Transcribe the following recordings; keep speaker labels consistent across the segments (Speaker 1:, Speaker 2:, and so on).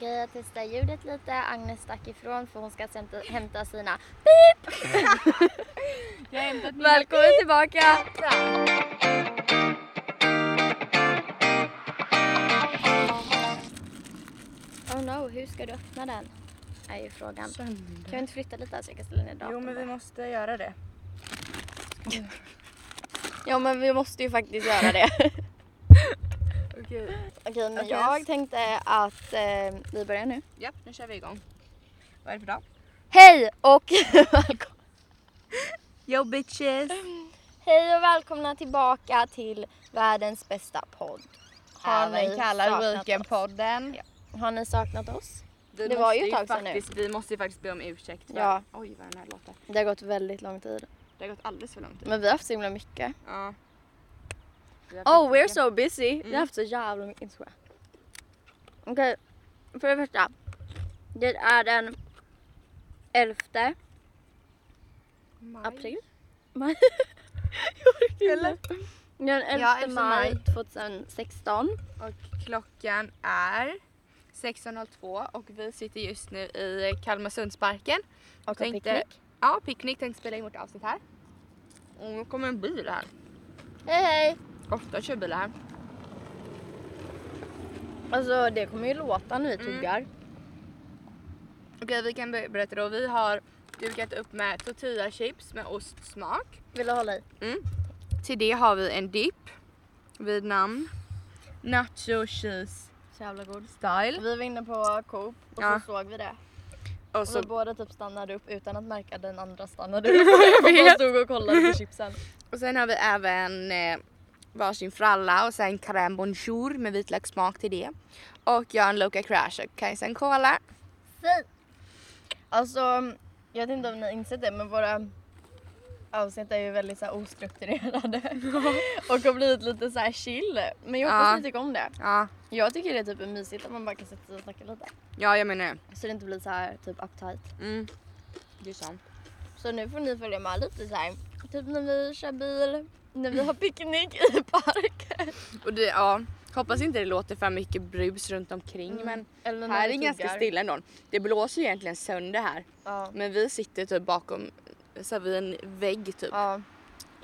Speaker 1: Grejer testa ljudet lite. Agnes stack ifrån för hon ska hämta, hämta sina pip! Välkommen tillbaka! Oh no, hur ska du öppna den? Är ju frågan. Kan vi inte flytta lite så jag kan ställa ner datorn?
Speaker 2: Jo men vi måste göra det.
Speaker 1: Ja men vi måste ju faktiskt göra det.
Speaker 2: Okej.
Speaker 1: Okej men
Speaker 2: Okej.
Speaker 1: jag tänkte att eh, vi börjar nu.
Speaker 2: Japp, nu kör vi igång. Vad är det för dag?
Speaker 1: Hej och välkomna.
Speaker 2: Yo bitches!
Speaker 1: Hej och välkomna tillbaka till världens bästa podd. Har ni
Speaker 2: kallad
Speaker 1: saknat
Speaker 2: Weekendpodden.
Speaker 1: Ja. Har ni saknat oss?
Speaker 2: Vi
Speaker 1: Det var ju ett tag sedan nu.
Speaker 2: faktiskt, Vi måste ju faktiskt be om ursäkt för...
Speaker 1: Ja.
Speaker 2: Oj vad den här låter.
Speaker 1: Det har gått väldigt lång tid.
Speaker 2: Det har gått alldeles för lång tid.
Speaker 1: Men vi har haft så himla mycket.
Speaker 2: Ja. Vi
Speaker 1: Oh, we're so busy. Vi
Speaker 2: Mm.
Speaker 1: har haft så jävla mycket Instagram. Okej, för det första. Det är den 11
Speaker 2: Maj.
Speaker 1: april. Maj. Jag orkar inte. Den 11
Speaker 2: Ja, 11
Speaker 1: maj
Speaker 2: maj.
Speaker 1: 2016.
Speaker 2: Och klockan är 16.02 och vi sitter just nu i Kalmarsundsparken.
Speaker 1: Och har
Speaker 2: Tänkte-
Speaker 1: picknick.
Speaker 2: Ja, picknick. Tänkte spela in vårt avsnitt här. Och nu kommer en bil här.
Speaker 1: Hej hej!
Speaker 2: Ofta kör bilar här.
Speaker 1: Alltså det kommer ju låta när vi
Speaker 2: Mm.
Speaker 1: tuggar.
Speaker 2: Okej, vi kan berätta då. Vi har dukat upp med tortillachips med ostsmak.
Speaker 1: Vill du hålla i?
Speaker 2: Mm. Till det har vi en dipp vid namn Nacho Cheese
Speaker 1: Så jävla god.
Speaker 2: Style.
Speaker 1: Vi var inne på Coop och
Speaker 2: Ja.
Speaker 1: så såg vi det.
Speaker 2: Och
Speaker 1: Och
Speaker 2: så,
Speaker 1: vi båda typ stannade upp utan att märka den andra stannade upp. och stod och kollade på chipsen.
Speaker 2: och sen har vi även eh, varsin fralla och sen crème bonjour med vitlökssmak till det. Och jag har en Loca Crash och Kajsa Cola.
Speaker 1: Fint! Alltså, jag vet inte om ni har insett det men våra avsnitt är ju väldigt så här ostrukturerade. och har blivit lite så här chill. Men jag hoppas
Speaker 2: Ja.
Speaker 1: ni tycker om det.
Speaker 2: Ja,
Speaker 1: Jag tycker det är typ mysigt att man bara kan sätta sig och snacka lite.
Speaker 2: ja jag menar det.
Speaker 1: Så det inte blir så här typ uptight.
Speaker 2: Mm. Det är sant.
Speaker 1: Så nu får ni följa med lite så här. Typ när vi kör bil, när vi har picknick i parken.
Speaker 2: Och det, ja, hoppas inte det låter för mycket brus runt omkring
Speaker 1: Mm.
Speaker 2: men
Speaker 1: Eller
Speaker 2: här är det ganska stilla ändå. Det blåser ju egentligen sönder här.
Speaker 1: Ja.
Speaker 2: Men vi sitter typ bakom så vid en vägg typ.
Speaker 1: ja.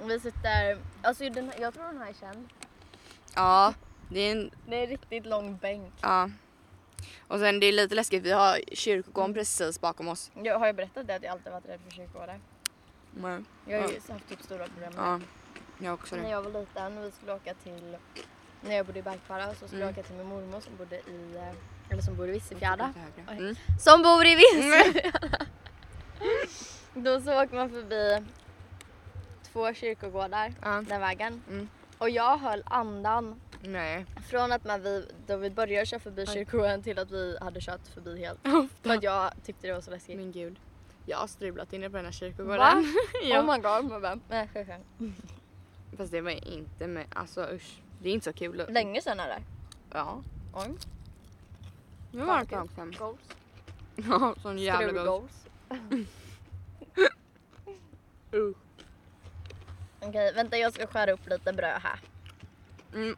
Speaker 1: Vi sitter, alltså den jag tror den här är känd.
Speaker 2: Ja, det är en,
Speaker 1: Det är en riktigt lång bänk.
Speaker 2: ja. Och sen det är lite läskigt, vi har kyrkogården precis bakom oss.
Speaker 1: Jag har ju berättat det att jag alltid varit rädd för kyrkogårdar.
Speaker 2: Men,
Speaker 1: Jag har ju haft typ stora problem med
Speaker 2: ja, jag också
Speaker 1: det. När jag var liten vi skulle åka till, när jag bodde i Bergkvara så skulle
Speaker 2: Mm.
Speaker 1: jag åka till min mormor som bodde i, eh, eller som bor i Vissefjärda.
Speaker 2: Mm.
Speaker 1: Som bor i Vissefjärda! Då så åker man förbi två kyrkogårdar
Speaker 2: Ja.
Speaker 1: den vägen.
Speaker 2: Mm.
Speaker 1: Och jag höll andan
Speaker 2: Nej.
Speaker 1: från att man vi, då vi började köra förbi kyrkogården till att vi hade kört förbi helt. För att jag tyckte det var så läskigt.
Speaker 2: Min gud. Jag har strulat inne på den här
Speaker 1: Va?
Speaker 2: kyrkogården. ja.
Speaker 1: Oh my god, man bara, nej.
Speaker 2: Fast det var inte med, alltså usch. Det är inte så kul.
Speaker 1: Länge sedan är det.
Speaker 2: Ja.
Speaker 1: Oj.
Speaker 2: Det var ett tag sedan.
Speaker 1: Goals.
Speaker 2: Ja, sån jävla
Speaker 1: Strul
Speaker 2: god.
Speaker 1: goals.
Speaker 2: Uh.
Speaker 1: Okej, vänta jag ska skära upp lite bröd här.
Speaker 2: Mm.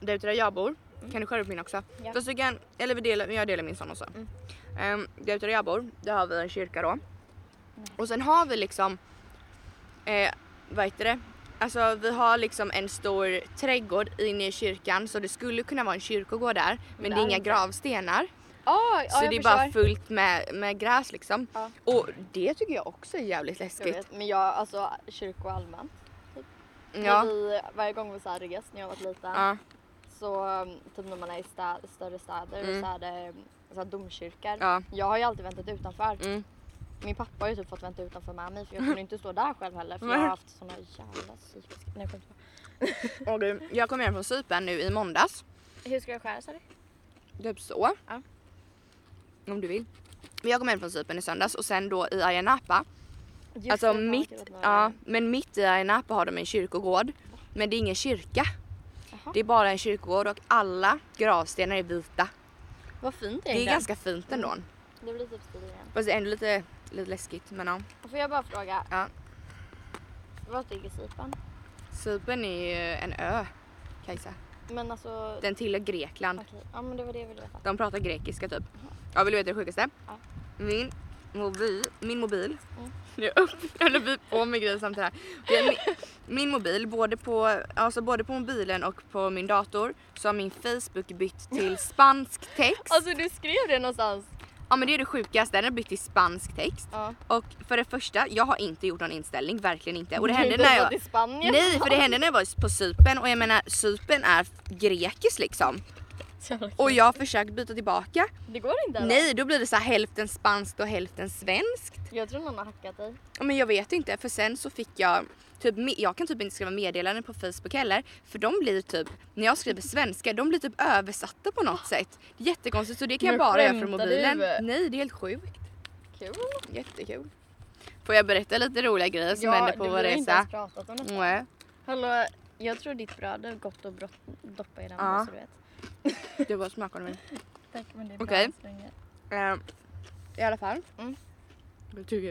Speaker 2: Där ute där jag bor, kan du skära upp min också?
Speaker 1: Ja.
Speaker 2: Du kan, eller vi delar, jag delar min sån också.
Speaker 1: Mm.
Speaker 2: Um, där ute där jag bor, där har vi en kyrka då. Och sen har vi liksom, eh, vad heter det? Alltså vi har liksom en stor trädgård inne i kyrkan så det skulle kunna vara en kyrkogård där. Men det är inga gravstenar.
Speaker 1: Oh,
Speaker 2: så det är bara fullt med, med gräs liksom.
Speaker 1: Ja.
Speaker 2: Och det tycker jag också är jävligt
Speaker 1: Jag
Speaker 2: läskigt.
Speaker 1: vet, men jag, alltså kyrko allmänt. När
Speaker 2: Ja.
Speaker 1: Vi, varje gång vi så här res när jag var liten
Speaker 2: Ja.
Speaker 1: så typ när man är i stä, större städer
Speaker 2: Mm.
Speaker 1: så är det um, så här domkyrkor.
Speaker 2: Ja.
Speaker 1: Jag har ju alltid väntat utanför.
Speaker 2: Mm.
Speaker 1: Min pappa har ju typ fått vänta utanför med mig för jag kunde inte stå där själv heller för jag har haft såna jävla psykiska... Nej, jag.
Speaker 2: Och du, jag kom hem från Cypern nu i måndags.
Speaker 1: Hur ska jag skära du?
Speaker 2: Typ så.
Speaker 1: Ja.
Speaker 2: Om du vill. Men jag kom hem från Cypern i söndags och sen då i Ayia Napa.
Speaker 1: Just
Speaker 2: Alltså
Speaker 1: det,
Speaker 2: mitt,
Speaker 1: inte
Speaker 2: ja, men mitt i Ayia Napa har de en kyrkogård. Men det är ingen kyrka.
Speaker 1: Jaha.
Speaker 2: Det är bara en kyrkogård och alla gravstenar är vita.
Speaker 1: Vad fint
Speaker 2: Det är
Speaker 1: egentligen.
Speaker 2: ganska fint ändå.
Speaker 1: Det blir typ stil igen.
Speaker 2: Fast det är ändå lite, lite läskigt. Men ja.
Speaker 1: Får jag bara fråga,
Speaker 2: ja.
Speaker 1: vart ligger Cypern?
Speaker 2: Cypern är ju en ö. Kajsa.
Speaker 1: Men alltså...
Speaker 2: Den tillhör Grekland.
Speaker 1: Okej, ja men det var det jag ville veta.
Speaker 2: De pratar grekiska typ. Ja, vill du veta det sjukaste?
Speaker 1: Ja.
Speaker 2: Min mobil, min mobil.
Speaker 1: Mm.
Speaker 2: Jag öppnade vi på med grejer samtidigt här. Min, min mobil, både på, alltså både på mobilen och på min dator så har min Facebook bytt till spansk text.
Speaker 1: Alltså du skrev det någonstans?
Speaker 2: Ja men det är det sjukaste, den har bytt till spansk text.
Speaker 1: Ja.
Speaker 2: Och för det första, jag har inte gjort någon inställning, verkligen inte. Och det hände när jag...
Speaker 1: i Spanien?
Speaker 2: Nej för det hände när jag var på Cypern och jag menar Cypern är grekiskt liksom. Och jag har försökt byta tillbaka.
Speaker 1: Det går inte eller?
Speaker 2: Nej då blir det så här hälften spanskt och hälften svenskt.
Speaker 1: Jag tror någon har hackat dig.
Speaker 2: Ja, Men jag vet inte för sen så fick jag Typ, jag kan typ inte skriva meddelanden på Facebook heller för de blir typ, när jag skriver svenska, de blir typ översatta på något sätt. Jättekonstigt så det kan jag bara göra från mobilen.
Speaker 1: du?
Speaker 2: Nej det är helt sjukt.
Speaker 1: Kul.
Speaker 2: Jättekul. Får jag berätta lite roliga grejer som hände på
Speaker 1: det
Speaker 2: vår
Speaker 1: vi har inte
Speaker 2: resa?
Speaker 1: ens pratat om detta.
Speaker 2: Nej.
Speaker 1: Hallå, jag tror ditt bröd är gott att doppa i den
Speaker 2: Ja.
Speaker 1: så du vet.
Speaker 2: Det var smakade min.
Speaker 1: Tack men det är
Speaker 2: Okej.
Speaker 1: än så länge.
Speaker 2: Eh, I alla fall.
Speaker 1: Mm.
Speaker 2: Det tycker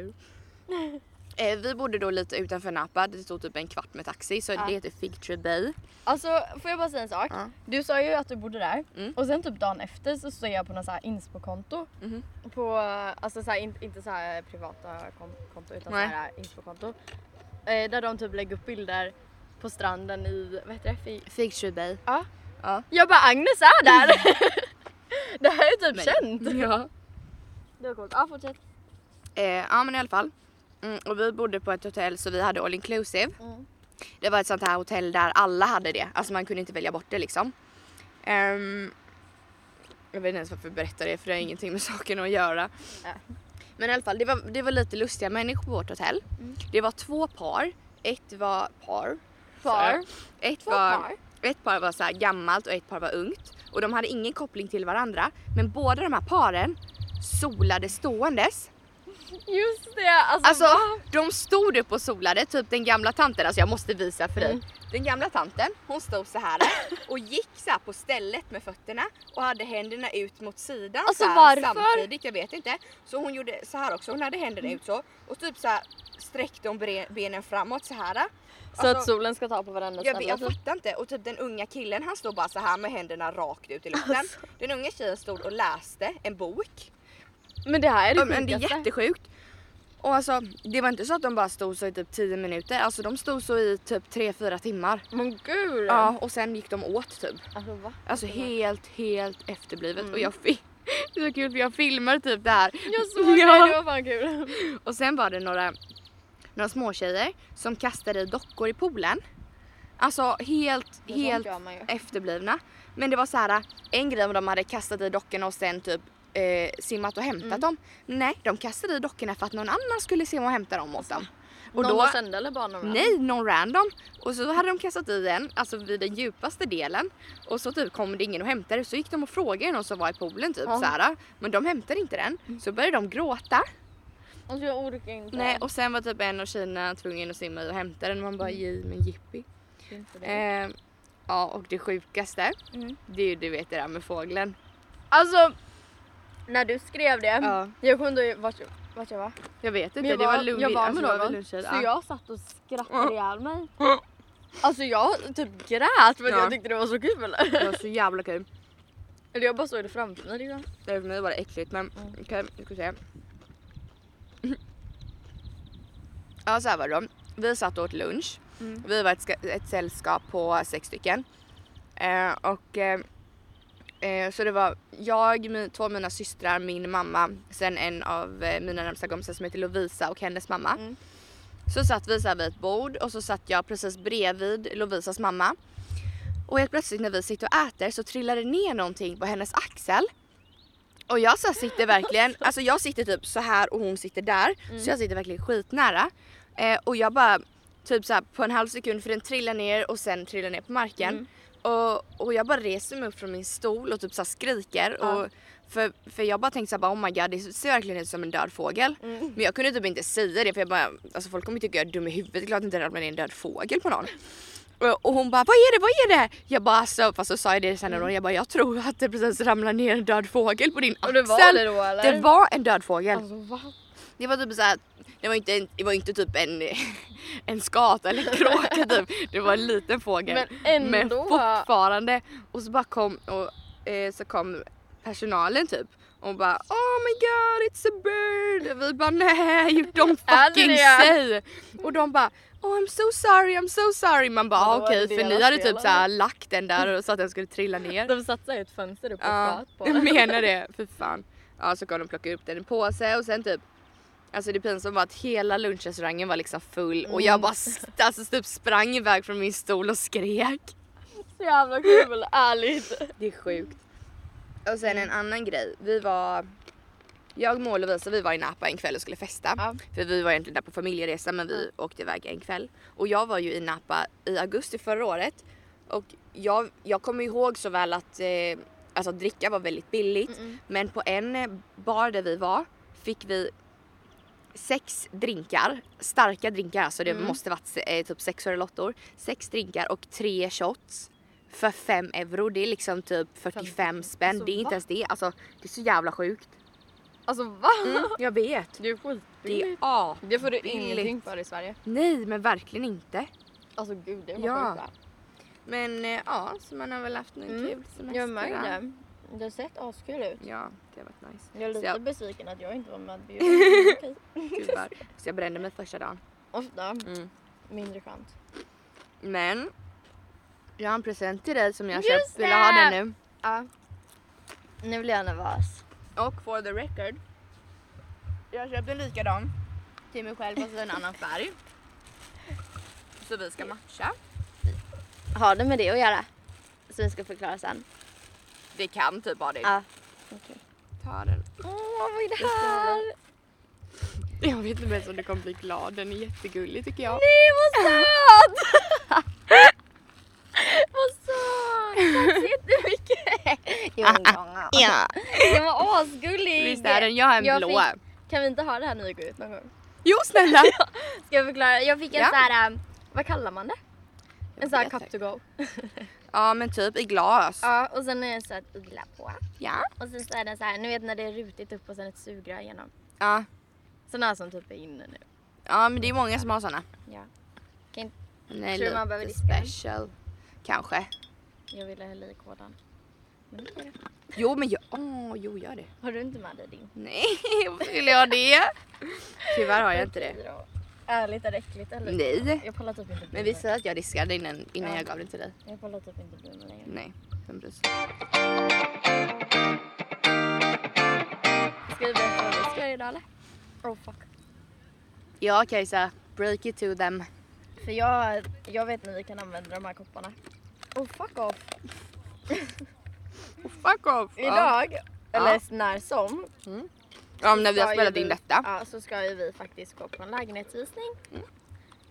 Speaker 2: jag. Eh, vi bodde då lite utanför Napa, det stod typ en kvart med taxi så
Speaker 1: Ja.
Speaker 2: det heter Fig Tree Bay.
Speaker 1: Alltså får jag bara säga en sak?
Speaker 2: Ja.
Speaker 1: Du sa ju att du bodde där
Speaker 2: Mm.
Speaker 1: och sen typ dagen efter så står jag på något så här inspo-konto.
Speaker 2: Mhm.
Speaker 1: På, alltså så här, in, inte så här privata kon- konto utan
Speaker 2: Nej.
Speaker 1: så här inspo-konto. Eh, där de typ lägger upp bilder på stranden i, vad heter det? Fi-
Speaker 2: Fig Tree Bay.
Speaker 1: Ja.
Speaker 2: Ja.
Speaker 1: Jag bara Agnes är där! det här är typ
Speaker 2: Men-
Speaker 1: känt.
Speaker 2: Ja.
Speaker 1: Det var coolt. Ja fortsätt.
Speaker 2: Eh, ja men i alla fall. Mm, och vi bodde på ett hotell så vi hade all inclusive.
Speaker 1: Mm.
Speaker 2: Det var ett sånt här hotell där alla hade det. Alltså man kunde inte välja bort det liksom. Ehm, jag vet inte ens varför jag berättar det för det har ingenting med saken att göra.
Speaker 1: Ja.
Speaker 2: Men i alla fall det var, det var lite lustiga människor på vårt hotell.
Speaker 1: Mm.
Speaker 2: Det var två par. Ett var par.
Speaker 1: Par.
Speaker 2: Ett
Speaker 1: Två
Speaker 2: var,
Speaker 1: par.
Speaker 2: ett par var så gammalt och ett par var ungt. Och de hade ingen koppling till varandra. Men båda de här paren solade ståendes.
Speaker 1: Just det! Alltså,
Speaker 2: Alltså de stod upp och solade, typ den gamla tanten, alltså jag måste visa för dig.
Speaker 1: Mm.
Speaker 2: Den gamla tanten, hon stod så här och gick så här på stället med fötterna och hade händerna ut mot sidan
Speaker 1: Alltså,
Speaker 2: så här, samtidigt, jag vet inte. Så hon gjorde så här också, hon hade händerna ut så och typ så här sträckte hon benen framåt så här.
Speaker 1: Så att
Speaker 2: Alltså,
Speaker 1: solen ska ta på varandra
Speaker 2: jag, jag
Speaker 1: typ.
Speaker 2: fattar inte och typ den unga killen han stod bara så här med händerna rakt ut i luften.
Speaker 1: Alltså.
Speaker 2: Den unga tjejen stod och läste en bok.
Speaker 1: Men det här är det
Speaker 2: Ja, men det är jättesjukt. Och alltså det var inte så att de bara stod så i typ 10 minuter, alltså de stod så i typ 3-4 timmar.
Speaker 1: Men gud!
Speaker 2: Ja och sen gick de åt typ.
Speaker 1: Alltså va?
Speaker 2: Alltså helt, helt efterblivet
Speaker 1: Mm.
Speaker 2: och jag fick det är så kul för jag filmar typ det här.
Speaker 1: Jag såg
Speaker 2: Ja.
Speaker 1: det, det var fan kul.
Speaker 2: Och sen var det några, några småtjejer som kastade dockor i poolen. Alltså helt, helt efterblivna. Men det var så här en grej om de hade kastat i dockorna och sen typ eh, simmat och hämtat
Speaker 1: Mm.
Speaker 2: dem. Nej, de kastade i dockorna för att någon annan skulle simma och hämta dem åt dem. Och
Speaker 1: Någon
Speaker 2: då,
Speaker 1: kände eller bara någon
Speaker 2: nej, någon random. Och så hade de kastat i den, alltså vid den djupaste delen. Och så typ kom det ingen och hämtade så gick de och frågade någon som var i poolen typ
Speaker 1: Ja.
Speaker 2: så här. Men de hämtade inte den. Så började de gråta.
Speaker 1: Alltså jag orkar inte.
Speaker 2: Nej, och sen var typ en av tjejerna tvungen att simma och hämta den och man bara
Speaker 1: Mm.
Speaker 2: men jippi.
Speaker 1: Inte det.
Speaker 2: Eh, ja och det sjukaste,
Speaker 1: Mm.
Speaker 2: det är ju du vet det där med fågeln.
Speaker 1: Alltså, när du skrev det,
Speaker 2: Ja.
Speaker 1: jag kommer inte ihåg vart, jag- vart jag var.
Speaker 2: Jag vet inte,
Speaker 1: jag
Speaker 2: det
Speaker 1: var,
Speaker 2: var lugnt.
Speaker 1: jag var
Speaker 2: alltså,
Speaker 1: med
Speaker 2: var
Speaker 1: någon, så
Speaker 2: ja.
Speaker 1: jag satt och skrattade ihjäl mig. Alltså jag typ grät för att
Speaker 2: Ja.
Speaker 1: jag tyckte det var så kul.
Speaker 2: Det var så jävla kul.
Speaker 1: Eller jag bara såg det framför mig liksom.
Speaker 2: Det för mig var det äckligt men
Speaker 1: Mm.
Speaker 2: okej, vi ska se. Ja så här var det då. Vi satt och åt lunch.
Speaker 1: Mm.
Speaker 2: Vi var ett, ett sällskap på sex stycken. Eh, och eh, eh, så det var jag, två av mina systrar, min mamma, sen en av eh, mina närmsta kompisar som heter Lovisa och hennes mamma.
Speaker 1: Mm.
Speaker 2: Så satt vi så här vid ett bord och så satt jag precis bredvid Lovisas mamma. Och helt plötsligt när vi sitter och äter så trillar det ner någonting på hennes axel. Och jag så sitter verkligen, alltså jag sitter typ så här och hon sitter där. Så jag sitter verkligen skitnära. Eh, och jag bara typ så här på en halv sekund för den trillar ner och sen trillar ner på marken.
Speaker 1: Mm.
Speaker 2: Och, och jag bara reser mig upp från min stol och typ så skriker.
Speaker 1: Ja.
Speaker 2: Och, för, för jag bara tänkte så här, bara, oh my god det ser verkligen ut som en död fågel.
Speaker 1: Mm.
Speaker 2: Men jag kunde typ inte säga det för jag bara, alltså folk kommer tycka jag är dum i huvudet. Klart inte ramlar ner en död fågel på någon. Och- hon bara, vad är det, vad är det? Jag bara, alltså, fast så sa jag det sen mm. jag bara, jag tror att det precis ramlar ner en död fågel på din axel.
Speaker 1: Och det var det då eller?
Speaker 2: Det var en död fågel.
Speaker 1: Alltså?
Speaker 2: Det var typ såhär, det var inte, en- det var inte typ en, en skata eller en kråka typ. Det var en liten fågel.
Speaker 1: Men ändå.
Speaker 2: fortfarande. Och så bara kom, och, eh, så kom personalen typ. Och bara oh my god it's a bird. Och vi bara nej you don't fucking say. Och de bara oh I'm so sorry I'm so sorry. Man bara
Speaker 1: Men då
Speaker 2: okej
Speaker 1: det
Speaker 2: för ni hade typ såhär lagt den där och så att den skulle trilla ner.
Speaker 1: De satte ett fönster upp och
Speaker 2: Ja,
Speaker 1: på
Speaker 2: jag
Speaker 1: den.
Speaker 2: menar det. För fan. Ja, så kom de plocka upp den i en påse och sen typ Alltså det pinsamma var att hela lunchrestaurangen var liksom full och jag bara st- alltså, typ sprang iväg från min stol och skrek.
Speaker 1: Så jävla kul, ärligt.
Speaker 2: Det är sjukt. Och sen en annan grej. Vi var jag, Mål och Lovisa vi var i Napa en kväll och skulle festa.
Speaker 1: Ja.
Speaker 2: För vi var egentligen där på familjeresa men vi åkte iväg en kväll. Och jag var ju i Napa i augusti förra året. Och jag, jag kommer ihåg så väl att eh, alltså, att dricka var väldigt billigt. Men på en bar där vi var fick vi sex drinkar, starka drinkar alltså det måste varit eh, typ sex lottor. Sex drinkar och tre shots för fem euro. Det är liksom typ 45 spänn.
Speaker 1: Alltså,
Speaker 2: det är inte
Speaker 1: va?
Speaker 2: ens det. Alltså det är så jävla sjukt.
Speaker 1: Alltså va?
Speaker 2: Jag vet.
Speaker 1: Det är
Speaker 2: Det
Speaker 1: skitbilligt.
Speaker 2: är A.
Speaker 1: Det får du ingenting för i Sverige.
Speaker 2: Nej men verkligen inte.
Speaker 1: Alltså gud det var
Speaker 2: Ja.
Speaker 1: sjukt.
Speaker 2: Men eh, ja, så man har väl haft en
Speaker 1: Mm.
Speaker 2: kul semester.
Speaker 1: Jag märkte det. Det har sett askul ut.
Speaker 2: Ja, det har varit nice.
Speaker 1: Jag är lite
Speaker 2: jag-
Speaker 1: besviken att jag inte var medbjuden. Okej.
Speaker 2: Tyvärr. Så jag brände mig första dagen.
Speaker 1: Ofta
Speaker 2: Mm.
Speaker 1: mindre skönt.
Speaker 2: Men jag har en present till dig som jag
Speaker 1: Just
Speaker 2: köpt. Vill du ha den nu?
Speaker 1: Ja. Nu blir jag nervös.
Speaker 2: Och for the record. Jag köpte en likadan till mig själv fast i en annan färg. Så vi ska matcha.
Speaker 1: Har det med det att göra? Så vi ska förklara sen.
Speaker 2: Det kan typ vara det.
Speaker 1: Ja. Okej.
Speaker 2: Ta den.
Speaker 1: Åh vad är det här?
Speaker 2: Jag vet inte ens om du kommer bli glad. Den är jättegullig tycker jag.
Speaker 1: Nej vad söt! vad söt! Tack så jättemycket! Jo, ja. Den var asgullig!
Speaker 2: Visst är den? Jag har en
Speaker 1: Jag
Speaker 2: blå.
Speaker 1: fick- Kan vi inte ha det här när vi går ut någon gång?
Speaker 2: Jo snälla!
Speaker 1: Ska jag förklara? Jag fick en
Speaker 2: Ja.
Speaker 1: så här, um, vad kallar man det? En sån här cup to go.
Speaker 2: Ja men typ i glas.
Speaker 1: Ja, och sen är det så att ugla på.
Speaker 2: Ja.
Speaker 1: Och sen så är den så här, ni vet när det är rutigt upp och sen ett sugrör igenom.
Speaker 2: Ja.
Speaker 1: Såna som typ är inne nu.
Speaker 2: Ja men det är många som har såna.
Speaker 1: Ja. Kan inte,
Speaker 2: Nej,
Speaker 1: Tror du man behöver diska
Speaker 2: special. Kanske.
Speaker 1: jag ville hälla i koden. Men det det.
Speaker 2: Jo men jag, åh jo gör det.
Speaker 1: Har du inte med dig din?
Speaker 2: Nej, varför skulle jag det? Tyvärr har jag inte det.
Speaker 1: Ärligt är det äckligt eller?
Speaker 2: Nej.
Speaker 1: Jag pallar typ inte
Speaker 2: Men vi säger att jag diskade innan, innan
Speaker 1: Ja.
Speaker 2: jag gav den till dig.
Speaker 1: Jag pallar typ inte mig längre.
Speaker 2: Nej, 100%.
Speaker 1: Ska vi berätta vad vi ska göra idag eller? Oh fuck.
Speaker 2: Ja Kajsa, break it to them.
Speaker 1: För jag, jag vet när vi kan använda de här kopparna. Oh fuck off.
Speaker 2: Fuck off! Ja.
Speaker 1: Idag, eller när som.
Speaker 2: Ja, när vi har spelat in detta.
Speaker 1: Ja, så ska ju vi faktiskt gå på en lägenhetsvisning.
Speaker 2: Mm.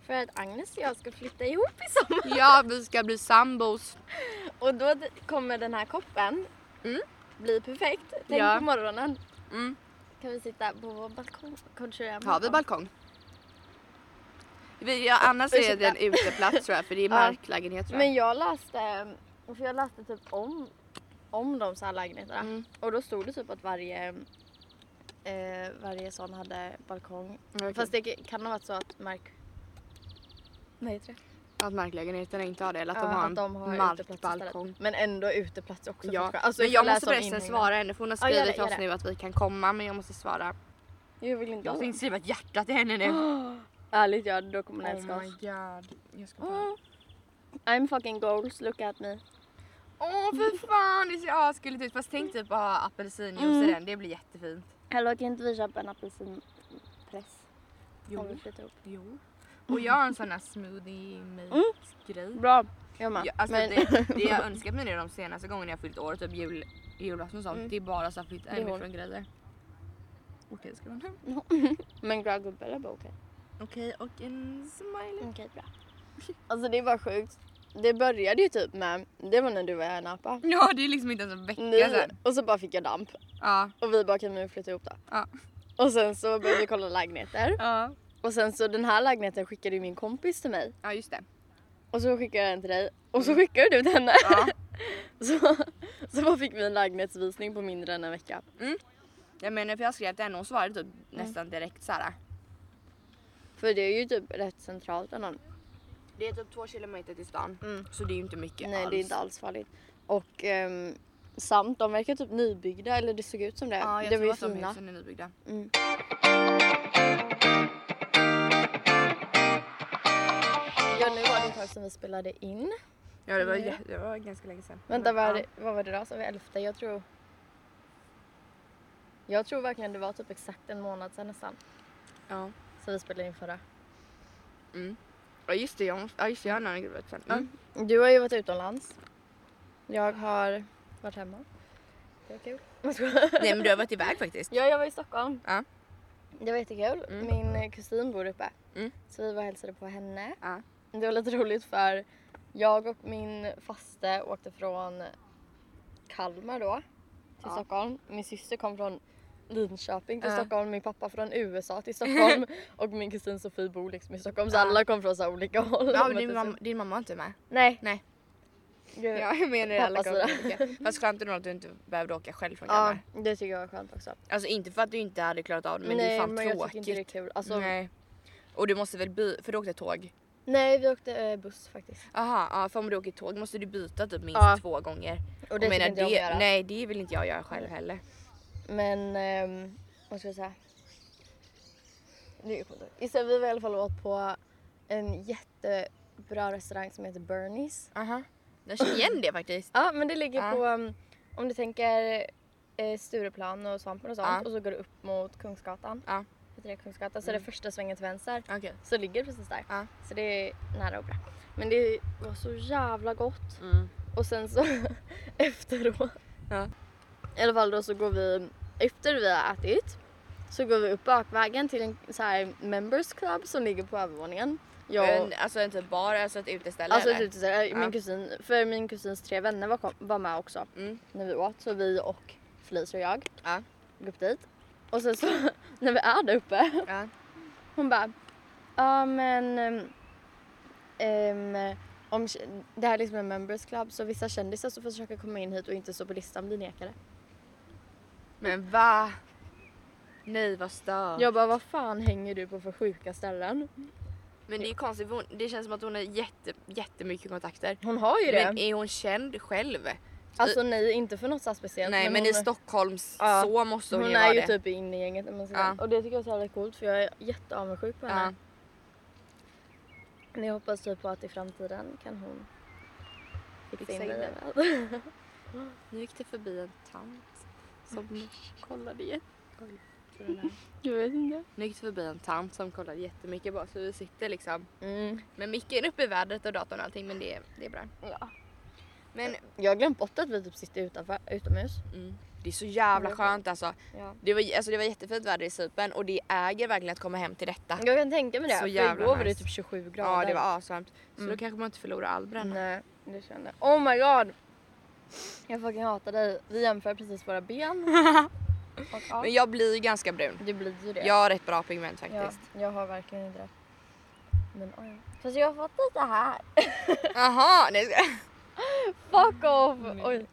Speaker 1: För att Agnes och jag ska flytta ihop i sommar.
Speaker 2: Ja, vi ska bli sambos.
Speaker 1: Och då kommer den här koppen
Speaker 2: Mm.
Speaker 1: bli perfekt. Tänk
Speaker 2: Ja.
Speaker 1: på morgonen.
Speaker 2: Mm.
Speaker 1: Kan vi sitta på vår balkong?
Speaker 2: Har vi balkong? Vi, ja, annars är det en uteplats tror jag för det är marklägenhet tror jag.
Speaker 1: Men jag läste, för jag läste typ om, om de så här lägenheterna.
Speaker 2: Mm.
Speaker 1: Och då stod det typ att varje, eh, varje sån hade balkong.
Speaker 2: Okej.
Speaker 1: Fast det kan ha varit så att mark... Vad heter det?
Speaker 2: Att marklägenheterna inte har det eller att
Speaker 1: Ja,
Speaker 2: de har
Speaker 1: att de har
Speaker 2: en markbalkong.
Speaker 1: Men ändå uteplats också.
Speaker 2: Ja.
Speaker 1: Alltså,
Speaker 2: men jag måste förresten svara henne för hon har
Speaker 1: Ja,
Speaker 2: skrivit
Speaker 1: det,
Speaker 2: till oss nu att vi kan komma men jag måste svara.
Speaker 1: Jag vill inte
Speaker 2: Jag tänkte skriva ett hjärta till henne nu.
Speaker 1: Ärligt ja, då kommer hon
Speaker 2: Oh
Speaker 1: älska
Speaker 2: my
Speaker 1: oss.
Speaker 2: god. Jag ska
Speaker 1: Mm. I'm fucking goals, look at me.
Speaker 2: Åh för fan det ser asgulligt ut fast tänk typ att ha apelsinjuice i
Speaker 1: Mm.
Speaker 2: den, det blir jättefint.
Speaker 1: Hallå kan inte vi köpa en apelsinpress?
Speaker 2: Jo.
Speaker 1: Om vi flyttar ihop.
Speaker 2: Jo. Och jag har en sån här smoothie
Speaker 1: Mm.
Speaker 2: grej.
Speaker 1: Bra, jag med.
Speaker 2: Ja, alltså
Speaker 1: Men-
Speaker 2: det, det jag önskat mig nu de senaste gångerna jag fyllt år, typ jul, julafton och sånt,
Speaker 1: Mm.
Speaker 2: det är bara så här flytta
Speaker 1: Det är
Speaker 2: hemifrån grejer. Okej, ska man
Speaker 1: Men glad gubbe eller bara okej?
Speaker 2: Okej, och en smiley.
Speaker 1: Okej, bra. Alltså det var sjukt. Det började ju typ med, det var när du var här i Napa.
Speaker 2: Ja, det är liksom inte ens en vecka
Speaker 1: Ni,
Speaker 2: sedan.
Speaker 1: och så bara fick jag damp.
Speaker 2: Ja.
Speaker 1: Och vi bara kan vi flytta ihop då?
Speaker 2: Ja.
Speaker 1: Och sen så började vi kolla lägenheter.
Speaker 2: Ja.
Speaker 1: Och sen så den här lägenheten skickade ju min kompis till mig.
Speaker 2: Ja, just det.
Speaker 1: Och så skickade jag den till dig. Och så skickade du till henne.
Speaker 2: Ja.
Speaker 1: Så, så bara fick vi en lägenhetsvisning på mindre än en vecka.
Speaker 2: Jag menar för jag skrev till henne och hon svarade typ nästan direkt såhär.
Speaker 1: För det är ju typ rätt centralt ändå.
Speaker 2: Det är typ två kilometer till stan.
Speaker 1: Mm.
Speaker 2: Så det är ju inte mycket
Speaker 1: Nej
Speaker 2: alls.
Speaker 1: det är inte alls farligt. Och ehm, samt de verkar typ nybyggda eller det såg ut som det.
Speaker 2: Ja, jag
Speaker 1: det
Speaker 2: tror
Speaker 1: var
Speaker 2: att de
Speaker 1: fina.
Speaker 2: husen är nybyggda.
Speaker 1: Mm. Ja nu var det ett tag sedan vi spelade in.
Speaker 2: Ja det var,
Speaker 1: Mm.
Speaker 2: det var ganska länge sedan.
Speaker 1: Vänta var det, vad var det då? Så var elfte? Jag tror... Jag tror verkligen det var typ exakt en månad sedan nästan.
Speaker 2: Ja.
Speaker 1: Så vi spelade in förra.
Speaker 2: Mm. Ja just det, jag ja just det, jag har en annan grej sen. Mm.
Speaker 1: Du har ju varit utomlands. Jag har varit hemma. Det var kul.
Speaker 2: Nej men du har varit iväg faktiskt.
Speaker 1: Ja, jag var i Stockholm.
Speaker 2: Ja.
Speaker 1: Det var jättekul.
Speaker 2: Mm.
Speaker 1: Min eh, kusin bor uppe.
Speaker 2: Mm.
Speaker 1: Så vi var och hälsade på henne.
Speaker 2: Ja.
Speaker 1: Det var lite roligt för jag och min faste åkte från Kalmar då till
Speaker 2: Ja.
Speaker 1: Stockholm. Min syster kom från Linköping till
Speaker 2: Ja.
Speaker 1: Stockholm, min pappa från USA till Stockholm och min kusin Sofie bor liksom i Stockholm så
Speaker 2: Ja.
Speaker 1: alla kom från så här olika håll.
Speaker 2: Ja,
Speaker 1: Och
Speaker 2: men din,
Speaker 1: möttes
Speaker 2: mamma, din mamma är inte med.
Speaker 1: Nej.
Speaker 2: Nej.
Speaker 1: Gud.
Speaker 2: Ja, jag menar det. Alla
Speaker 1: Pappas
Speaker 2: kom olika. Fast skönt ändå att du inte behövde åka själv från
Speaker 1: Ja,
Speaker 2: Kalmar.
Speaker 1: det tycker jag var skönt också.
Speaker 2: Alltså inte för att du inte hade klarat av det men det
Speaker 1: Nej,
Speaker 2: är fan
Speaker 1: men jag
Speaker 2: tråkigt.
Speaker 1: tycker inte det är kul. Alltså, nej.
Speaker 2: Nej. Och du måste väl by- för du åkte tåg?
Speaker 1: vi åkte eh, buss faktiskt.
Speaker 2: Aha, ja, för om du åker tåg måste du byta typ minst
Speaker 1: Ja.
Speaker 2: två gånger.
Speaker 1: Och det
Speaker 2: jag
Speaker 1: tycker inte jag att göra.
Speaker 2: Nej det vill inte jag göra själv heller.
Speaker 1: Men, ehm, vad ska jag säga? Det är sjukt. Istället vi var i alla fall åt på en jättebra restaurang som heter Bernies.
Speaker 2: Aha. Jag känner igen det faktiskt.
Speaker 1: Ja men det ligger
Speaker 2: Ja.
Speaker 1: på, um, om du tänker eh, Stureplan och Svampen och sånt
Speaker 2: Ja.
Speaker 1: och så går du upp mot Kungsgatan.
Speaker 2: Ja.
Speaker 1: Heter det Kungsgatan? Så är det
Speaker 2: Mm.
Speaker 1: första svängen till vänster.
Speaker 2: Okej.
Speaker 1: Så ligger det precis där.
Speaker 2: Ja.
Speaker 1: Så det är nära och bra. Men det var så jävla gott.
Speaker 2: Mm.
Speaker 1: Och sen så efteråt.
Speaker 2: Ja.
Speaker 1: I alla fall då så går vi, efter vi har ätit, så går vi upp bakvägen till en så här members club som ligger på övervåningen. Jag,
Speaker 2: En, alltså en typ bar, alltså ett uteställe
Speaker 1: alltså ett uteställe,
Speaker 2: Ja.
Speaker 1: min kusin, för min kusins tre vänner var, kom, var med också
Speaker 2: Mm.
Speaker 1: när vi åt. Så vi och Felicia och jag
Speaker 2: Ja.
Speaker 1: gick upp dit. Och sen så när vi är där uppe,
Speaker 2: Ja.
Speaker 1: hon bara, ja men ehm, om det här är liksom en members club så vissa kändisar som försöker komma in hit och inte står på listan blir nekade.
Speaker 2: Men va? Nej vad stört.
Speaker 1: Jag bara, vad fan hänger du på för sjuka ställen?
Speaker 2: Men det är ju konstigt för hon, det känns som att hon har jätte, jättemycket kontakter.
Speaker 1: Hon har ju det.
Speaker 2: Men är hon känd själv?
Speaker 1: Alltså nej, inte för något så speciellt.
Speaker 2: Nej men,
Speaker 1: hon,
Speaker 2: i Stockholms
Speaker 1: Ja.
Speaker 2: så måste hon,
Speaker 1: hon
Speaker 2: ju
Speaker 1: är
Speaker 2: vara
Speaker 1: ju
Speaker 2: det.
Speaker 1: typ inne i gänget om man säger.
Speaker 2: Ja.
Speaker 1: Och det tycker jag är så jävla coolt för jag är jätteavundsjuk på henne. Men jag hoppas typ på att i framtiden kan hon fixa in det.
Speaker 2: Nu gick det förbi en tant som kollade jätte... Oj?
Speaker 1: Jag vet inte.
Speaker 2: Nu gick det förbi en tant som kollade jättemycket bara så vi sitter liksom
Speaker 1: Mm.
Speaker 2: med micken uppe i vädret och datorn och allting men det, det är bra.
Speaker 1: Ja.
Speaker 2: Men
Speaker 1: Jag har glömt bort att vi typ sitter utanför, utomhus.
Speaker 2: mm, det är så jävla
Speaker 1: Mm.
Speaker 2: skönt alltså.
Speaker 1: Ja.
Speaker 2: Det var, alltså det var jättefint väder i Cypern och det äger verkligen att komma hem till detta.
Speaker 1: Jag kan tänka mig det.
Speaker 2: Så
Speaker 1: för
Speaker 2: jävla
Speaker 1: igår var det
Speaker 2: nice.
Speaker 1: typ 27 grader.
Speaker 2: Ja det var asvarmt. Så
Speaker 1: Mm.
Speaker 2: då kanske man inte förlorar all bränna.
Speaker 1: Nej, det kände jag. Oh my god! Jag fucking hatar dig. Vi jämför precis våra ben. Och, ja,
Speaker 2: Men jag blir ganska brun.
Speaker 1: det blir ju det.
Speaker 2: Jag har rätt bra pigment
Speaker 1: ja,
Speaker 2: faktiskt.
Speaker 1: jag har verkligen inte det. Men oj. Fast jag har fått lite här.
Speaker 2: Jaha! nej,
Speaker 1: Fuck off!
Speaker 2: Mm.
Speaker 1: Oj.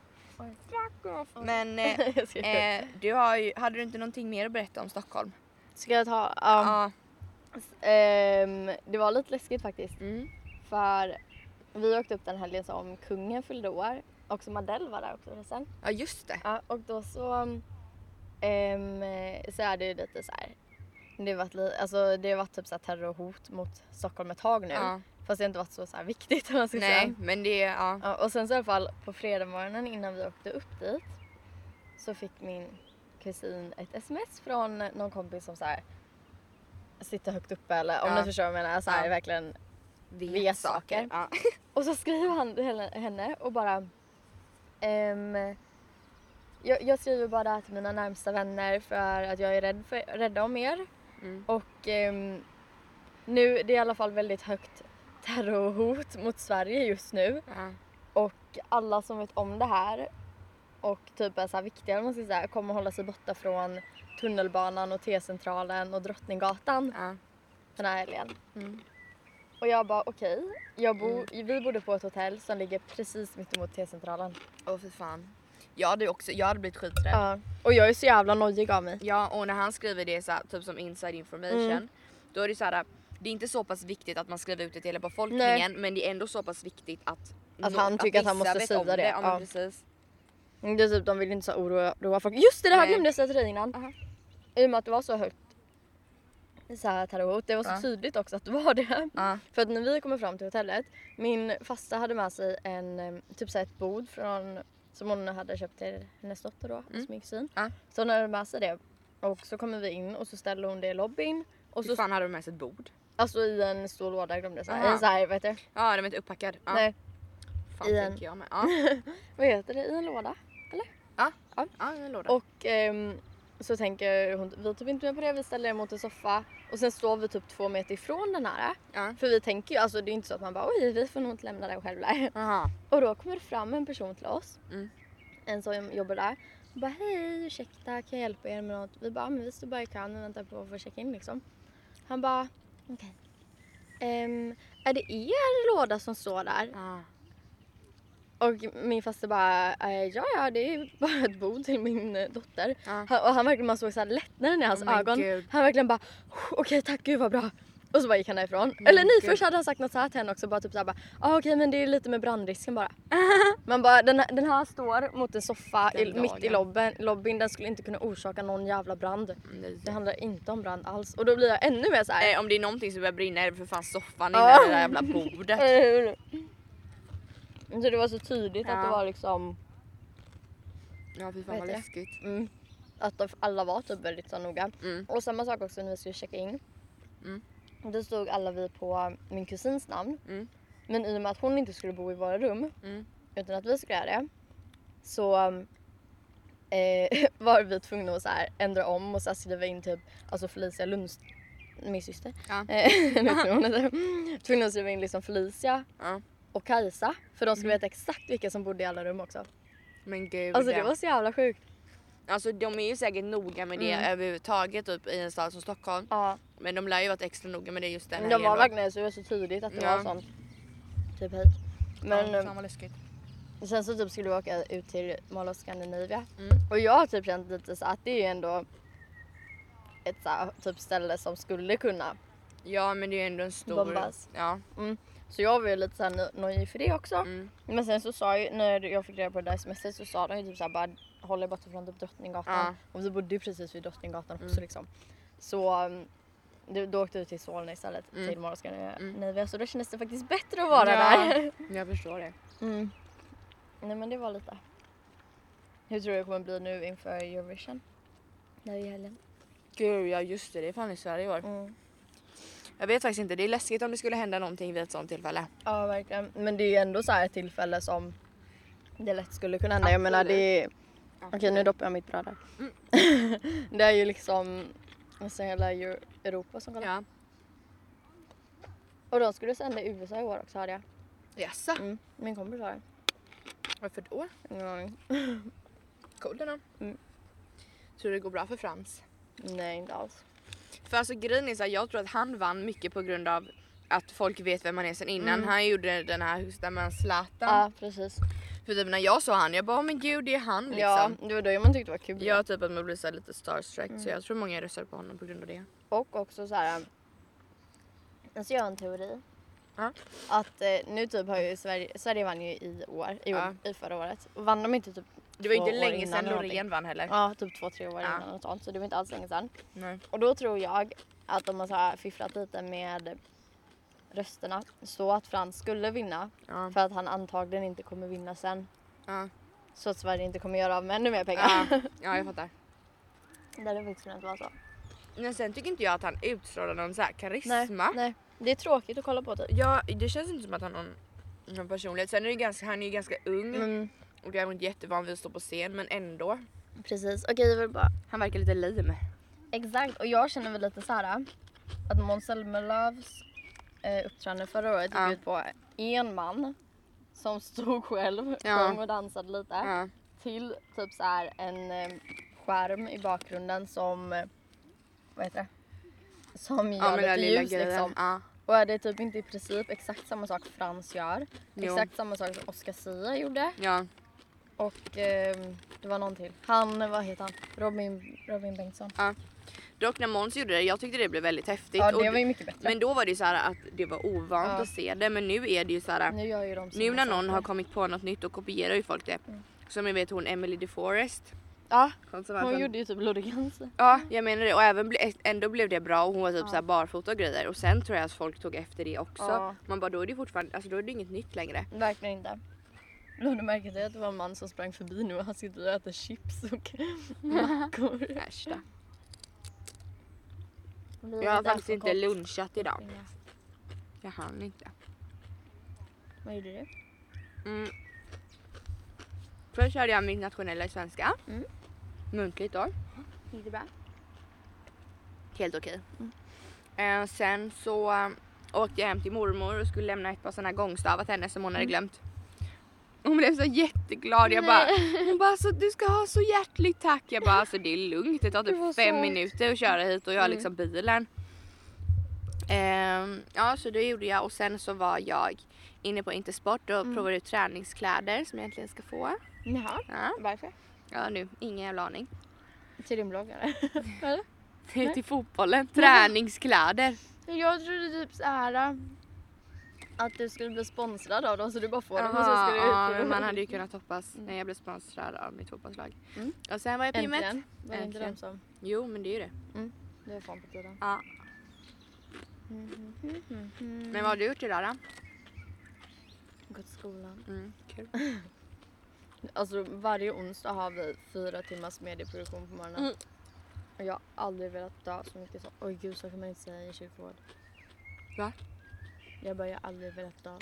Speaker 2: Men eh,
Speaker 1: Jag ska,
Speaker 2: eh, du har ju, hade du inte någonting mer att berätta om Stockholm?
Speaker 1: ska jag ta? Um,
Speaker 2: Ja.
Speaker 1: ehm, det var lite läskigt faktiskt.
Speaker 2: Mm.
Speaker 1: För vi åkte upp den helgen som kungen fyllde år. Och som Adele var där också förresten.
Speaker 2: Ja just det.
Speaker 1: Ja, och då så, ehm, så är det ju lite så här. Det har varit, alltså, det har varit typ så här terrorhot mot Stockholm ett tag nu.
Speaker 2: Ja.
Speaker 1: Fast det har inte varit så, så här viktigt om man ska
Speaker 2: Nej
Speaker 1: säga.
Speaker 2: men det, ja.
Speaker 1: Ja, och sen så i alla fall på fredag innan vi åkte upp dit så fick min kusin ett sms från någon kompis som så här sitter högt uppe eller om
Speaker 2: Ja.
Speaker 1: ni förstår vad jag menar. Så här,
Speaker 2: Ja.
Speaker 1: verkligen.
Speaker 2: Vet,
Speaker 1: saker.
Speaker 2: Ja.
Speaker 1: Och så skriver han till henne och bara ehm, jag, jag skriver bara till mina närmsta vänner för att jag är rädd för, rädda om er.
Speaker 2: Mm.
Speaker 1: Och ehm, nu, det är i alla fall väldigt högt terrorhot mot Sverige just nu.
Speaker 2: Ja.
Speaker 1: Och alla som vet om det här och typ är så här viktiga, man ska säga, kommer hålla sig borta från tunnelbanan och T-centralen och Drottninggatan
Speaker 2: Ja.
Speaker 1: den här helgen.
Speaker 2: Mm.
Speaker 1: Och jag bara okej, jag bo, vi bodde på ett hotell som ligger precis mittemot T-centralen.
Speaker 2: Åh fy fan. Jag hade också, jag hade blivit skiträdd.
Speaker 1: Ja. Och jag är så jävla nojig av mig.
Speaker 2: Ja och när han skriver det så här, typ som inside information
Speaker 1: Mm.
Speaker 2: då är det så här. Det är inte så pass viktigt att man skriver ut det till hela befolkningen men det är ändå så pass viktigt att
Speaker 1: Att
Speaker 2: nå-
Speaker 1: han tycker att han
Speaker 2: vissa
Speaker 1: måste säga det.
Speaker 2: Men
Speaker 1: Ja.
Speaker 2: precis.
Speaker 1: Mm, Det är typ, de vill inte så oroa, oroa folk. Just det, det här
Speaker 2: Nej.
Speaker 1: glömde jag säga till dig innan.
Speaker 2: Aha.
Speaker 1: I och med att det var så högt så här terrorhot. Det var så
Speaker 2: Ja.
Speaker 1: tydligt också att det var det.
Speaker 2: Ja.
Speaker 1: För att när vi kommer fram till hotellet, min fasta hade med sig en, typ så ett bord från, som hon hade köpt till hennes dotter då,
Speaker 2: Mm.
Speaker 1: min kusin.
Speaker 2: Ja.
Speaker 1: Så hon hade med sig det. Och så kommer vi in och så ställer hon det i lobbyn. Och
Speaker 2: Hur
Speaker 1: så,
Speaker 2: fan hade du med sig ett bord?
Speaker 1: alltså i en stor låda glömde jag säga.
Speaker 2: Aha.
Speaker 1: En så här, vad heter det?
Speaker 2: Ja den var inte uppackad. Ja.
Speaker 1: Nej,
Speaker 2: Fan
Speaker 1: i en-
Speaker 2: jag med. Ja.
Speaker 1: vad heter det? I en låda.
Speaker 2: ja.
Speaker 1: Ja.
Speaker 2: ja en låda.
Speaker 1: Och ehm, så tänker hon, vi är typ inte med på det, vi ställer er mot en soffa. Och sen står vi typ två meter ifrån den här.
Speaker 2: Ja.
Speaker 1: För vi tänker ju, alltså det är inte så att man bara oj vi får nog inte lämna den själv där.
Speaker 2: Aha.
Speaker 1: Och då kommer det fram en person till oss.
Speaker 2: Mm.
Speaker 1: En som jobbar där. Och bara hej ursäkta kan jag hjälpa er med något? Vi bara men vi står bara i kön och väntar på att få checka in liksom. Han bara okej. Ehm, är det er låda som står där?
Speaker 2: Ja.
Speaker 1: Och min faster bara eh, ja ja det är bara ett bord till min eh, dotter.
Speaker 2: Ja.
Speaker 1: Han, och han verkligen man såg så här lättnaden i hans
Speaker 2: Oh
Speaker 1: ögon.
Speaker 2: gud.
Speaker 1: Han verkligen bara okej tack gud vad bra. Och så bara gick han därifrån.
Speaker 2: Men
Speaker 1: Eller nej först hade han sagt något så här till henne också bara typ såhär bara ah, okej men det är lite med brandrisken bara. Man bara den här, den här står mot en soffa i, mitt i
Speaker 2: lagen.
Speaker 1: lobbyn. Den skulle inte kunna orsaka någon jävla brand.
Speaker 2: Nej.
Speaker 1: Det handlar inte om brand alls. Och då blir jag ännu mer såhär.
Speaker 2: Nej, om det är någonting som börjar brinna är det för fan soffan innan det där jävla bordet.
Speaker 1: Så det var så tydligt att
Speaker 2: Ja.
Speaker 1: det var liksom
Speaker 2: Ja fy fan
Speaker 1: Vad
Speaker 2: läskigt.
Speaker 1: mm, att alla var typ väldigt så noga.
Speaker 2: Mm.
Speaker 1: Och samma sak också när vi skulle checka in.
Speaker 2: Mm.
Speaker 1: Då stod alla vi på min kusins namn.
Speaker 2: Mm.
Speaker 1: Men i och med att hon inte skulle bo i våra rum
Speaker 2: Mm.
Speaker 1: utan att vi skulle göra det så eh, var vi tvungna att så här ändra om och så här skriva in typ alltså Felicia Lunds min syster.
Speaker 2: Ja.
Speaker 1: Eh, nu tror hon heter. Tvungna att skriva in liksom Felicia
Speaker 2: Ja.
Speaker 1: Och Kajsa för de skulle
Speaker 2: Mm.
Speaker 1: veta exakt vilka som bodde i alla rum också.
Speaker 2: Men gud.
Speaker 1: Alltså det var så jävla sjukt.
Speaker 2: Alltså de är ju säkert noga med det
Speaker 1: Mm.
Speaker 2: överhuvudtaget typ i en stad som Stockholm.
Speaker 1: Ja.
Speaker 2: Men de lär ju varit extra noga med det just den
Speaker 1: De var verkligen så så tydligt att det
Speaker 2: Ja.
Speaker 1: var sånt. Typ hit. Men
Speaker 2: ja,
Speaker 1: eh,
Speaker 2: fan vad läskigt.
Speaker 1: sen så typ skulle vi åka ut till Mall of Scandinavia.
Speaker 2: Mm.
Speaker 1: Och jag har typ känt lite så att det är ju ändå ett så här, typ ställe som skulle kunna.
Speaker 2: Ja men det är ju ändå en stor...
Speaker 1: Bombas.
Speaker 2: Ja.
Speaker 1: Så jag var ju lite såhär no- nojig för det också.
Speaker 2: Mm.
Speaker 1: Men sen så sa ju, när jag fick reda på det där smset så sa de ju typ såhär bara håll er borta från typ Drottninggatan.
Speaker 2: Ja.
Speaker 1: Och vi bodde ju precis vid Drottninggatan också
Speaker 2: Mm.
Speaker 1: liksom. Så um, det, då åkte vi till Solna istället
Speaker 2: Mm.
Speaker 1: till Scandinavia.
Speaker 2: Mm.
Speaker 1: Så då kändes det faktiskt bättre att vara
Speaker 2: Ja.
Speaker 1: där.
Speaker 2: Jag förstår det.
Speaker 1: Mm. Nej men det var lite. Hur tror du det kommer bli nu inför Eurovision? Där i helgen.
Speaker 2: Gud ja just det, det är fan i Sverige i år.
Speaker 1: Mm.
Speaker 2: Jag vet faktiskt inte, det är läskigt om det skulle hända någonting vid ett sånt tillfälle.
Speaker 1: Ja verkligen. Men det är ju ändå så här ett tillfälle som det lätt skulle kunna hända. Jag menar det är... Okej nu doppar jag mitt bröd här.
Speaker 2: Mm.
Speaker 1: det är ju liksom nästan hela Euro- Europa som kollar.
Speaker 2: Ja.
Speaker 1: Och de skulle sända i USA i år också hörde jag.
Speaker 2: Jaså?
Speaker 1: Mm. Min kompis sa det.
Speaker 2: Varför då?
Speaker 1: Ingen aning.
Speaker 2: Coolt ändå.
Speaker 1: Mm.
Speaker 2: Tror du det går bra för Frans?
Speaker 1: Nej inte alls.
Speaker 2: För alltså grejen är så här, jag tror att han vann mycket på grund av att folk vet vem han är sen innan.
Speaker 1: Mm.
Speaker 2: Han gjorde den här Husta med Zlatan.
Speaker 1: Ja precis.
Speaker 2: För typ när jag såg han, jag bara "Oh, men gud det är han liksom.
Speaker 1: Ja det var då man tyckte det var kul.
Speaker 2: Jag typ att man blir så lite starstruck
Speaker 1: Mm.
Speaker 2: så jag tror många röstar på honom på grund av det.
Speaker 1: Och också så här. Alltså jag har en teori.
Speaker 2: Ja.
Speaker 1: Att eh, nu typ har ju Sverige, Sverige vann ju i år, i, år,
Speaker 2: Ja.
Speaker 1: i förra året. Och vann de inte typ
Speaker 2: Det var
Speaker 1: två
Speaker 2: inte länge sedan? Loreen vann heller.
Speaker 1: Ja, typ två, tre år
Speaker 2: Ja.
Speaker 1: innan och sånt. Så det var inte alls länge sedan.
Speaker 2: Nej.
Speaker 1: Och då tror jag att de har så här fifflat lite med rösterna så att Frans skulle vinna
Speaker 2: Ja.
Speaker 1: för att han antagligen inte kommer vinna sen.
Speaker 2: Ja.
Speaker 1: Så att Sverige inte kommer göra av med ännu mer pengar.
Speaker 2: Ja. ja jag fattar.
Speaker 1: det hade faktiskt kunnat vara så.
Speaker 2: Men sen tycker inte jag att han utstrålar någon så här
Speaker 1: Nej,
Speaker 2: karisma.
Speaker 1: nej. Det är tråkigt att kolla på typ.
Speaker 2: Ja det känns inte som att han har någon, någon personlighet. Sen är det ganska, han är ju ganska ung
Speaker 1: Mm,
Speaker 2: och jag är inte jättevan vid att stå på scen men ändå.
Speaker 1: precis. Okej, jag vill bara
Speaker 2: Han verkar lite lame.
Speaker 1: Exakt, och jag känner väl lite så här att Måns Zelmerlöws eh, uppträdande förra året gick
Speaker 2: Ja.
Speaker 1: ut på en man som stod själv,
Speaker 2: Ja.
Speaker 1: sjöng och dansade lite
Speaker 2: Ja.
Speaker 1: till typ så här en eh, skärm i bakgrunden som, eh, vad heter det? Som
Speaker 2: Ja
Speaker 1: gör
Speaker 2: den
Speaker 1: lite ljus liksom.
Speaker 2: Ja.
Speaker 1: Och är det typ inte i princip exakt samma sak Frans gör?
Speaker 2: Jo.
Speaker 1: Exakt samma sak som Oscar Sia gjorde.
Speaker 2: Ja.
Speaker 1: Och ehm, det var någon till. Han, vad heter han? Robin, Robin Bengtsson.
Speaker 2: Dock när Måns gjorde det, jag tyckte det blev väldigt häftigt.
Speaker 1: Ja,
Speaker 2: Och
Speaker 1: det var ju mycket bättre.
Speaker 2: Men då var det ju så här att det var ovant
Speaker 1: Ja.
Speaker 2: att se det men nu är det ju så här.
Speaker 1: nu gör ju de
Speaker 2: Nu när någon
Speaker 1: saker.
Speaker 2: har kommit på något nytt då kopierar ju folk det.
Speaker 1: Mm.
Speaker 2: Som jag vet hon Emily DeForest.
Speaker 1: Ja, hon gjorde ju typ Ludvig Hansen.
Speaker 2: Ja jag menar det och även ble, ändå blev det bra och hon var typ
Speaker 1: Ja.
Speaker 2: så här barfota och grejer och sen tror jag att folk tog efter det också.
Speaker 1: Ja.
Speaker 2: Man bara då är det fortfarande, alltså då är det inget nytt längre.
Speaker 1: Verkligen inte. Lade du märke till att det var en man som sprang förbi nu och han sitter och äter chips och mackor.
Speaker 2: Äsch då. Jag har faktiskt inte lunchat idag. Jag hann inte.
Speaker 1: Vad gjorde du?
Speaker 2: Mm. Först körde jag mitt nationella i svenska.
Speaker 1: Mm.
Speaker 2: Muntligt då.
Speaker 1: Gick det bra?
Speaker 2: Helt okej.
Speaker 1: Mm.
Speaker 2: Eh, sen så eh, åkte jag hem till mormor och skulle lämna ett par sådana gångstavar till henne som hon hade
Speaker 1: Mm.
Speaker 2: glömt. Hon blev så jätteglad. Jag bara, hon bara så du ska ha så hjärtligt tack. Jag bara alltså det är lugnt. Det tar typ fem
Speaker 1: så-
Speaker 2: minuter att köra hit och jag har
Speaker 1: Mm.
Speaker 2: liksom bilen. Ehm, ja så det gjorde jag och sen så var jag inne på Intersport och
Speaker 1: Mm.
Speaker 2: provade ut träningskläder som jag äntligen ska få.
Speaker 1: Jaha,
Speaker 2: Ja,
Speaker 1: varför?
Speaker 2: ja nu, ingen jävla aning.
Speaker 1: Till din bloggare. Eller?
Speaker 2: Till fotbollen. Träningskläder.
Speaker 1: Jag trodde typ såhär att du skulle bli sponsrad av dem så du bara får dem och så ska du
Speaker 2: ja, man hade ju kunnat hoppas
Speaker 1: Mm.
Speaker 2: när jag blev sponsrad av mitt fotbollslag.
Speaker 1: Mm.
Speaker 2: Och sen var jag på gymmet.
Speaker 1: Äntligen. Var det inte de som...
Speaker 2: Jo men det är ju det.
Speaker 1: Det var fan på tiden.
Speaker 2: Ja. Men vad har du gjort idag då?
Speaker 1: Gått till skolan.
Speaker 2: Mm, kul.
Speaker 1: Alltså varje onsdag har vi fyra timmars medieproduktion på morgonen.
Speaker 2: Mm.
Speaker 1: Och jag har aldrig velat dö så mycket som... Oj gud så kan man inte säga i kyrkogård.
Speaker 2: Va?
Speaker 1: Jag bara, jag har aldrig velat dö.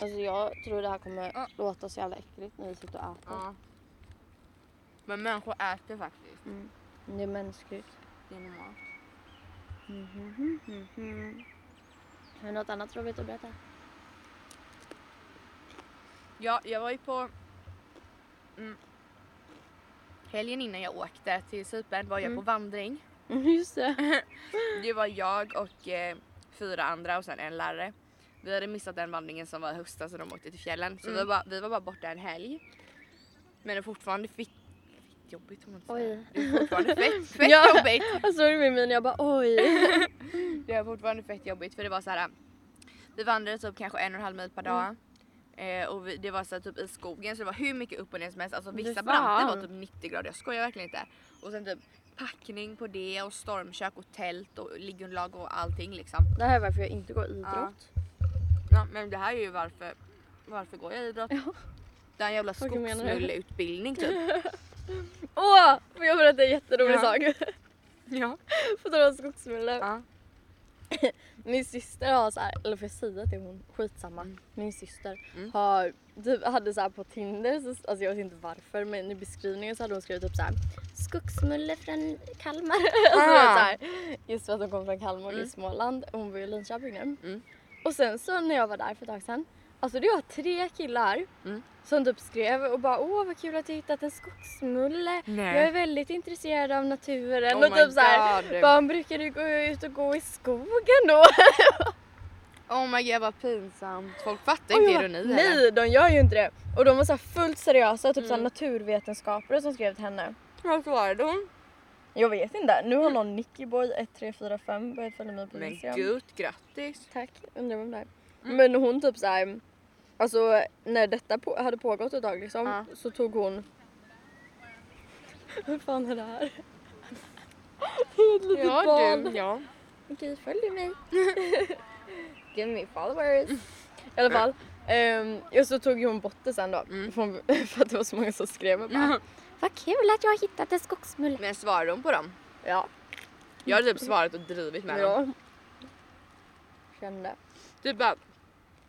Speaker 1: Alltså jag tror det här kommer
Speaker 2: Ja.
Speaker 1: låta så jävla äckligt när vi sitter och äter.
Speaker 2: Ja. Men människor äter faktiskt.
Speaker 1: Mm. Det är mänskligt.
Speaker 2: Det är normalt.
Speaker 1: Mhm. Har du något annat roligt att berätta?
Speaker 2: Ja, jag var ju på mm, helgen innan jag åkte till Cypern var jag
Speaker 1: Mm.
Speaker 2: på vandring.
Speaker 1: Just det.
Speaker 2: Det var jag och eh, fyra andra och sen en lärare. Vi hade missat den vandringen som var i höstas så de åkte till fjällen. Så
Speaker 1: Mm.
Speaker 2: vi, var bara, vi var bara borta en helg. Men det fortfarande fitt, fitt jobbigt om man.
Speaker 1: Oj.
Speaker 2: Det är fortfarande fett, fett
Speaker 1: Ja.
Speaker 2: jobbigt.
Speaker 1: Jag såg det med min jag bara oj.
Speaker 2: Det är fortfarande fett jobbigt för det var så här. Vi vandrade typ kanske en och en halv mil per dag. Eh, och vi, det var så här, typ i skogen så det var hur mycket upp och ner som helst. Alltså vissa branter var typ 90 grader, jag skojar verkligen inte. Och sen typ packning på det och stormkök och tält och liggunderlag och allting liksom.
Speaker 1: Det här är varför jag inte går idrott.
Speaker 2: Ja men det här är ju varför, varför går jag idrott?
Speaker 1: Ja.
Speaker 2: Det är en jävla skogsmulleutbildning typ.
Speaker 1: Åh! Får jag berätta en jätterolig
Speaker 2: Ja.
Speaker 1: sak?
Speaker 2: ja.
Speaker 1: På tal om skogsmulle.
Speaker 2: ja.
Speaker 1: Min syster har så här, eller får jag säga till hon? Skitsamma.
Speaker 2: Mm.
Speaker 1: Min syster
Speaker 2: Mm.
Speaker 1: har, typ, hade så här på Tinder, så, alltså jag vet inte varför men i beskrivningen så hade hon skrivit typ så här Skogsmulle från Kalmar. alltså,
Speaker 2: Ah.
Speaker 1: så här, just för att hon kom från Kalmar
Speaker 2: Mm.
Speaker 1: i Småland. Hon bor i Linköping nu.
Speaker 2: Mm.
Speaker 1: Och sen så när jag var där för ett tag sedan. Alltså det var tre killar
Speaker 2: Mm.
Speaker 1: som typ skrev och bara åh vad kul att du hittat en skogsmulle.
Speaker 2: Nej.
Speaker 1: Jag är väldigt intresserad av naturen.
Speaker 2: Oh
Speaker 1: och typ så här,
Speaker 2: God.
Speaker 1: bara, brukar du gå ut och gå i skogen då?
Speaker 2: Oh my god vad pinsamt. Folk fattar inte
Speaker 1: bara,
Speaker 2: ironi.
Speaker 1: Nej, de gör ju inte det. Och de var så här fullt seriösa, typ så här
Speaker 2: Mm.
Speaker 1: naturvetenskapare som skrev till henne.
Speaker 2: Vad svarade hon?
Speaker 1: Jag vet inte. Nu har någon Nickyboy1345 börjat följa mig på
Speaker 2: Men
Speaker 1: Instagram.
Speaker 2: gud grattis.
Speaker 1: Tack, undrar vem det är.
Speaker 2: Mm.
Speaker 1: Men hon typ så här, alltså när detta på, hade pågått ett tag liksom
Speaker 2: Ja.
Speaker 1: så tog hon Vad fan är det här? Det är ett litet barn.
Speaker 2: ja.
Speaker 1: Okej, följ mig. Give me followers. I alla fall. Um, och så tog hon bort det sen då.
Speaker 2: Mm.
Speaker 1: För, att det var så många som skrev och bara Vad kul att jag har hittat en skogsmulle.
Speaker 2: Men svarade hon på dem?
Speaker 1: Ja.
Speaker 2: Jag hade typ svarat och drivit med dem.
Speaker 1: ja. Kände.
Speaker 2: Typ bara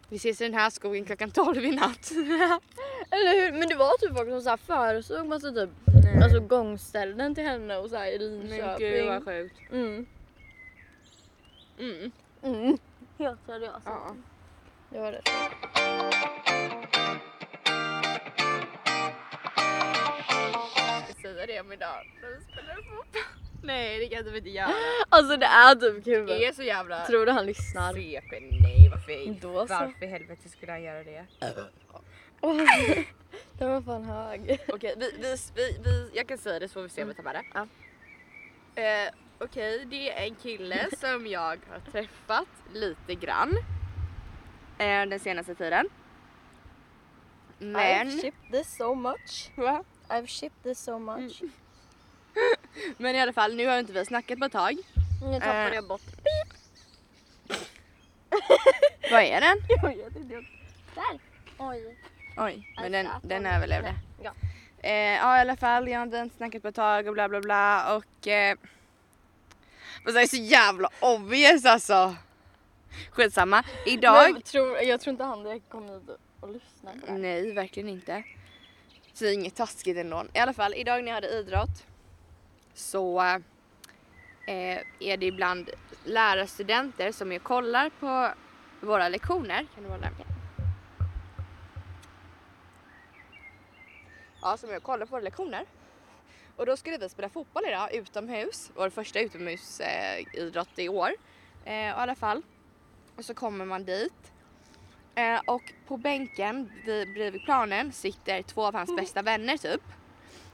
Speaker 2: vi ses i den här skogen klockan 12 i natt.
Speaker 1: Eller hur? Men det var typ folk som så här föreslog massa typ
Speaker 2: Nej.
Speaker 1: alltså gångställen till henne och så här i
Speaker 2: Men
Speaker 1: Linköping.
Speaker 2: gud vad sjukt.
Speaker 1: Mm.
Speaker 2: Mm.
Speaker 1: Mm. Helt seriöst.
Speaker 2: Ja.
Speaker 1: Det var det.
Speaker 2: Jag ska säga det om idag när vi spelar fotboll. Nej det kan du inte göra.
Speaker 1: Alltså det är typ kul.
Speaker 2: Det är så jävla
Speaker 1: Tror du han lyssnar?
Speaker 2: CP. Nej varför,
Speaker 1: Då så.
Speaker 2: varför i helvete skulle han göra det?
Speaker 1: Den var fan hög.
Speaker 2: Okej, vi, vi, vi, vi, jag kan säga det så får vi se om vi tar med det.
Speaker 1: Ja.
Speaker 2: Eh, Okej, det är en kille som jag har träffat lite grann eh, den senaste tiden. Men...
Speaker 1: I've shipped this so much.
Speaker 2: Va?
Speaker 1: I've shipped this so much.
Speaker 2: Men i alla fall, nu har inte vi snackat på ett tag.
Speaker 1: Nu tappade
Speaker 2: Eh.
Speaker 1: jag bort.
Speaker 2: Vad är den?
Speaker 1: Jag vet inte. Där! Oj.
Speaker 2: Oj, men
Speaker 1: Aj,
Speaker 2: den, den överlevde.
Speaker 1: Ja.
Speaker 2: Eh, ja i alla fall, jag har inte snackat på ett tag och bla bla bla och... Eh, fast det är så jävla obvious alltså. Skitsamma. Idag...
Speaker 1: Men tror, jag tror inte han direkt kommer hit och lyssnar på det här.
Speaker 2: Nej, verkligen inte. Så inget taskigt ändå. I alla fall, idag när jag hade idrott så eh, är det ibland lärarstudenter som jag kollar på våra lektioner. Kan du hålla den? Ja, som jag kollar på våra lektioner. Och då skulle vi spela fotboll idag utomhus. Vår första utomhusidrott eh, i år. Eh, I alla fall. Och så kommer man dit. Eh, och på bänken vid, bredvid planen sitter två av hans bästa vänner typ.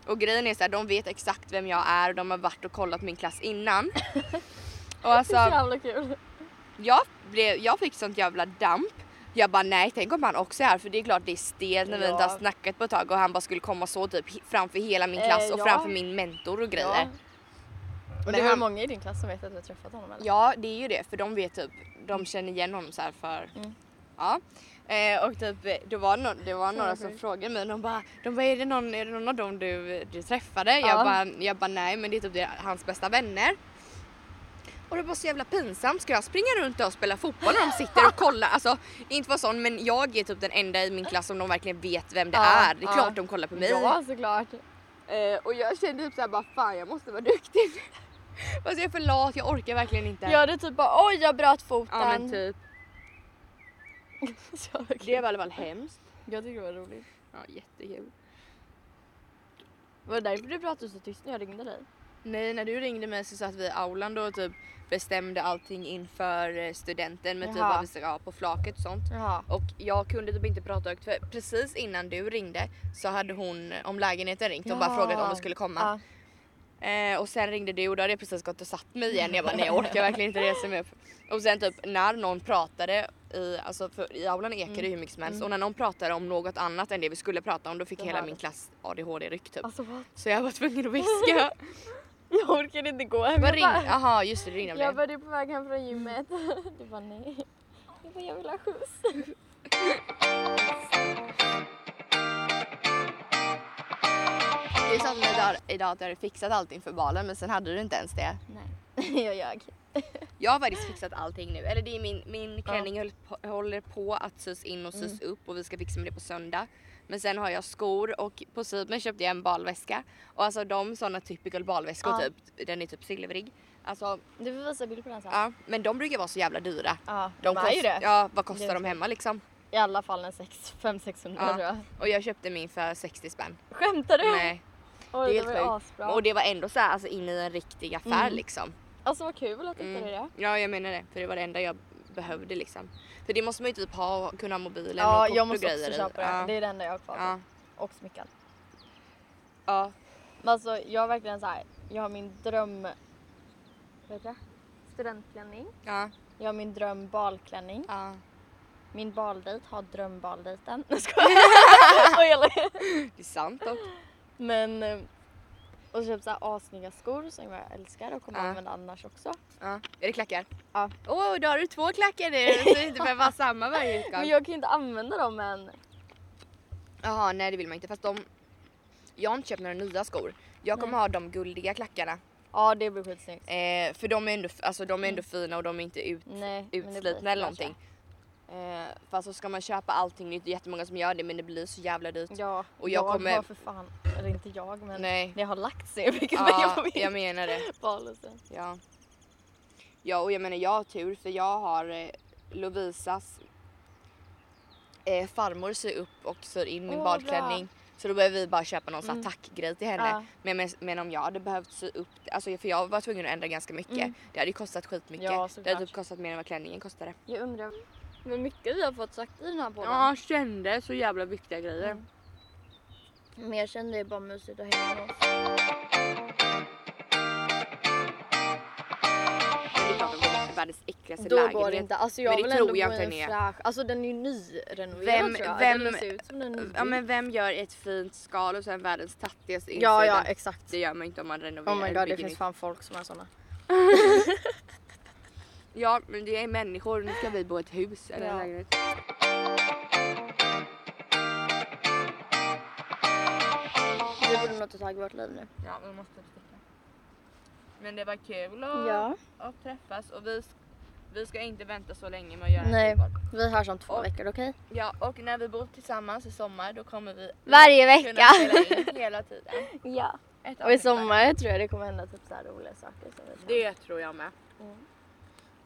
Speaker 2: Och grejen är så här, de vet exakt vem jag är och de har varit och kollat min klass innan. Och alltså,
Speaker 1: Det är så jävla kul.
Speaker 2: jag, blev, jag fick sånt jävla damp. Jag bara nej, tänk om han också är här för det är klart det är stelt när vi
Speaker 1: Ja.
Speaker 2: inte har snackat på ett tag och han bara skulle komma så typ framför hela min
Speaker 1: Eh,
Speaker 2: klass och
Speaker 1: ja.
Speaker 2: framför min mentor och grejer.
Speaker 1: Ja. Och det var
Speaker 2: han-
Speaker 1: många i din klass som vet att du har träffat honom eller?
Speaker 2: Ja, det är ju det för de vet typ, de känner igen honom så här för
Speaker 1: Mm.
Speaker 2: Ja. Eh, och typ det var, no det var några som frågade mig, de bara, de bara är, det någon, är det någon av dem du, du träffade?
Speaker 1: Ja.
Speaker 2: Jag, bara, jag bara nej men det är typ det, hans bästa vänner. Och det var så jävla pinsamt, ska jag springa runt och spela fotboll när de sitter och kollar? Alltså inte vara sån men jag är typ den enda i min klass som de verkligen vet vem det
Speaker 1: Ja,
Speaker 2: är. Det är
Speaker 1: ja.
Speaker 2: klart de kollar på mig.
Speaker 1: Ja såklart.
Speaker 2: Eh, och jag kände typ såhär bara fan jag måste vara duktig. Fast jag är för lat, jag orkar verkligen inte.
Speaker 1: Jag hade typ bara oj jag bröt foten.
Speaker 2: ja men typ.
Speaker 1: Kul.
Speaker 2: Det var i alla fall hemskt.
Speaker 1: Jag tycker det var roligt.
Speaker 2: Ja jättekul.
Speaker 1: Var det därför du pratade så tyst när jag ringde dig?
Speaker 2: Nej, när du ringde mig så satt vi i aulan då och typ bestämde allting inför eh, studenten med typ
Speaker 1: Jaha.
Speaker 2: vad vi ska ha på flaket och sånt.
Speaker 1: Jaha.
Speaker 2: Och jag kunde typ inte prata högt för precis innan du ringde så hade hon om lägenheten ringt och bara
Speaker 1: Ja.
Speaker 2: frågat om vi skulle komma.
Speaker 1: Ja.
Speaker 2: Eh, och sen ringde du och då hade jag precis gått och satt mig igen. Jag bara nej jag orkar verkligen inte resa mig upp. Och sen typ när någon pratade i, alltså för i aulan ekar det
Speaker 1: Mm.
Speaker 2: hur mycket som helst
Speaker 1: Mm.
Speaker 2: och när någon pratade om något annat än det vi skulle prata om då fick
Speaker 1: Då
Speaker 2: hela min klass ADHD-ryck typ.
Speaker 1: Alltså?
Speaker 2: Så jag var tvungen att viska.
Speaker 1: Jag orkade inte gå hem. Jag
Speaker 2: ring? Jaha just det, ringde
Speaker 1: Jag
Speaker 2: det.
Speaker 1: var på väg hem från gymmet. Du bara nej. Jag bara jag vill ha skjuts.
Speaker 2: Det är som idag, idag att du hade fixat allting för balen men sen hade du inte ens det.
Speaker 1: Nej, jag ljög.
Speaker 2: Jag har faktiskt fixat allting nu. Eller det är min, min klänning på, håller på att sys in och sys upp och vi ska fixa med det på söndag. Men sen har jag skor och på Sypen köpte jag en balväska. Och alltså de sådana typical balväskor
Speaker 1: Ja.
Speaker 2: typ, den är typ silvrig. Alltså
Speaker 1: Du får visa bild på den sen.
Speaker 2: ja, men de brukar vara så jävla dyra.
Speaker 1: Ja,
Speaker 2: De,
Speaker 1: de är ju det.
Speaker 2: Ja, vad
Speaker 1: Det
Speaker 2: kostar
Speaker 1: är
Speaker 2: de hemma liksom?
Speaker 1: I alla fall en 500-600
Speaker 2: Ja.
Speaker 1: tror jag.
Speaker 2: Och jag köpte min för 60 spänn.
Speaker 1: Skämtar du?
Speaker 2: Nej,
Speaker 1: Oj,
Speaker 2: det är
Speaker 1: det
Speaker 2: helt
Speaker 1: var ju
Speaker 2: sjukt.
Speaker 1: asbra.
Speaker 2: Och det var ändå så här, alltså inne i en riktig affär
Speaker 1: Mm.
Speaker 2: liksom.
Speaker 1: Alltså vad kul att du
Speaker 2: Mm.
Speaker 1: hittade det.
Speaker 2: Ja jag menar det, för det var det enda jag behövde liksom. För det måste man ju typ ha, kunna ha mobilen
Speaker 1: Ja,
Speaker 2: och kort
Speaker 1: jag
Speaker 2: och
Speaker 1: måste
Speaker 2: grejer
Speaker 1: också
Speaker 2: i.
Speaker 1: köpa det.
Speaker 2: Ja.
Speaker 1: Det är det enda jag har kvar.
Speaker 2: Ja.
Speaker 1: Och smycken.
Speaker 2: ja.
Speaker 1: Men alltså jag har verkligen så här. jag har min dröm... Vad heter det? Studentklänning.
Speaker 2: Ja.
Speaker 1: Jag har min dröm balklänning.
Speaker 2: ja.
Speaker 1: Min baldejt har drömbaldejten. Jag skojar. Och
Speaker 2: Det är sant dock.
Speaker 1: Men... eh, Och så köpt så här assnygga skor som jag älskar och kommer
Speaker 2: Ja.
Speaker 1: använda annars också.
Speaker 2: Ja. Är det klackar?
Speaker 1: Ja.
Speaker 2: Åh, då har du två klackar nu så det inte behöver vara samma varje
Speaker 1: Men
Speaker 2: gång.
Speaker 1: jag kan ju inte använda dem än.
Speaker 2: Jaha, nej det vill man inte. Fast de... Jag har inte köpt några nya skor. Jag kommer
Speaker 1: Nej.
Speaker 2: ha de guldiga klackarna.
Speaker 1: Ja det blir skitsnyggt.
Speaker 2: Eh, för de är, ändå, alltså, de är ändå fina och de är inte ut,
Speaker 1: Nej, men
Speaker 2: utslitna eller någonting. Eh, fast så ska man köpa allting nytt, det är jättemånga som gör det men det blir så jävla dyrt.
Speaker 1: Ja,
Speaker 2: Och jag
Speaker 1: jag
Speaker 2: kommer-
Speaker 1: har för fan, eller inte jag men
Speaker 2: Nej.
Speaker 1: det har lagt sig mycket
Speaker 2: Ja,
Speaker 1: på min
Speaker 2: jag menar det. Ja. Ja och jag menar jag har tur för jag har eh, Lovisas eh, farmor syr upp och syr in min
Speaker 1: Åh,
Speaker 2: badklänning Så då behöver vi bara köpa någon
Speaker 1: Mm.
Speaker 2: tackgrej till henne.
Speaker 1: Ja.
Speaker 2: Men, men, men om jag hade behövt sy upp alltså för jag var tvungen att ändra ganska mycket.
Speaker 1: Mm.
Speaker 2: Det hade ju kostat skitmycket.
Speaker 1: Ja,
Speaker 2: det hade typ kostat mer än vad klänningen kostade.
Speaker 1: Jag undrar. Men mycket vi har fått sagt i den här podden.
Speaker 2: Ja, kände så jävla viktiga grejer.
Speaker 1: Mm. Men jag kände det bara mysigt att hänga med oss.
Speaker 2: Det är klart att det är världens äckligaste
Speaker 1: Då går det inte. Alltså jag
Speaker 2: Men det
Speaker 1: vill
Speaker 2: tror
Speaker 1: ändå
Speaker 2: jag
Speaker 1: bo i
Speaker 2: inte
Speaker 1: en
Speaker 2: den är.
Speaker 1: fräsch. Alltså den är ju nyrenoverad
Speaker 2: Vem-
Speaker 1: tror jag.
Speaker 2: vem-
Speaker 1: den ser ut som den är
Speaker 2: Ja
Speaker 1: nybyggd.
Speaker 2: men vem gör ett fint skal och sen världens tattigaste insida?
Speaker 1: ja, ja exakt.
Speaker 2: Det gör man inte om man renoverar.
Speaker 1: Oh my god det
Speaker 2: bygger
Speaker 1: finns
Speaker 2: nytt.
Speaker 1: fan folk som är såna.
Speaker 2: Ja men det är människor, nu ska vi bo i ett hus eller en
Speaker 1: Ja.
Speaker 2: lägenhet.
Speaker 1: Vi borde nog ta tag i vårt liv nu.
Speaker 2: Ja vi måste sticka. Men det var kul att,
Speaker 1: Ja.
Speaker 2: att träffas och vi, vi ska inte vänta så länge med att göra
Speaker 1: Nej.
Speaker 2: en.
Speaker 1: Vi hörs om två
Speaker 2: Och-
Speaker 1: veckor okej?
Speaker 2: Ja och när vi bor tillsammans i sommar då kommer vi
Speaker 1: Varje vecka!
Speaker 2: hela tiden.
Speaker 1: ja. Och i sommar tror jag det kommer hända typ så roliga saker. Som vi
Speaker 2: Det tror jag med.
Speaker 1: Mm.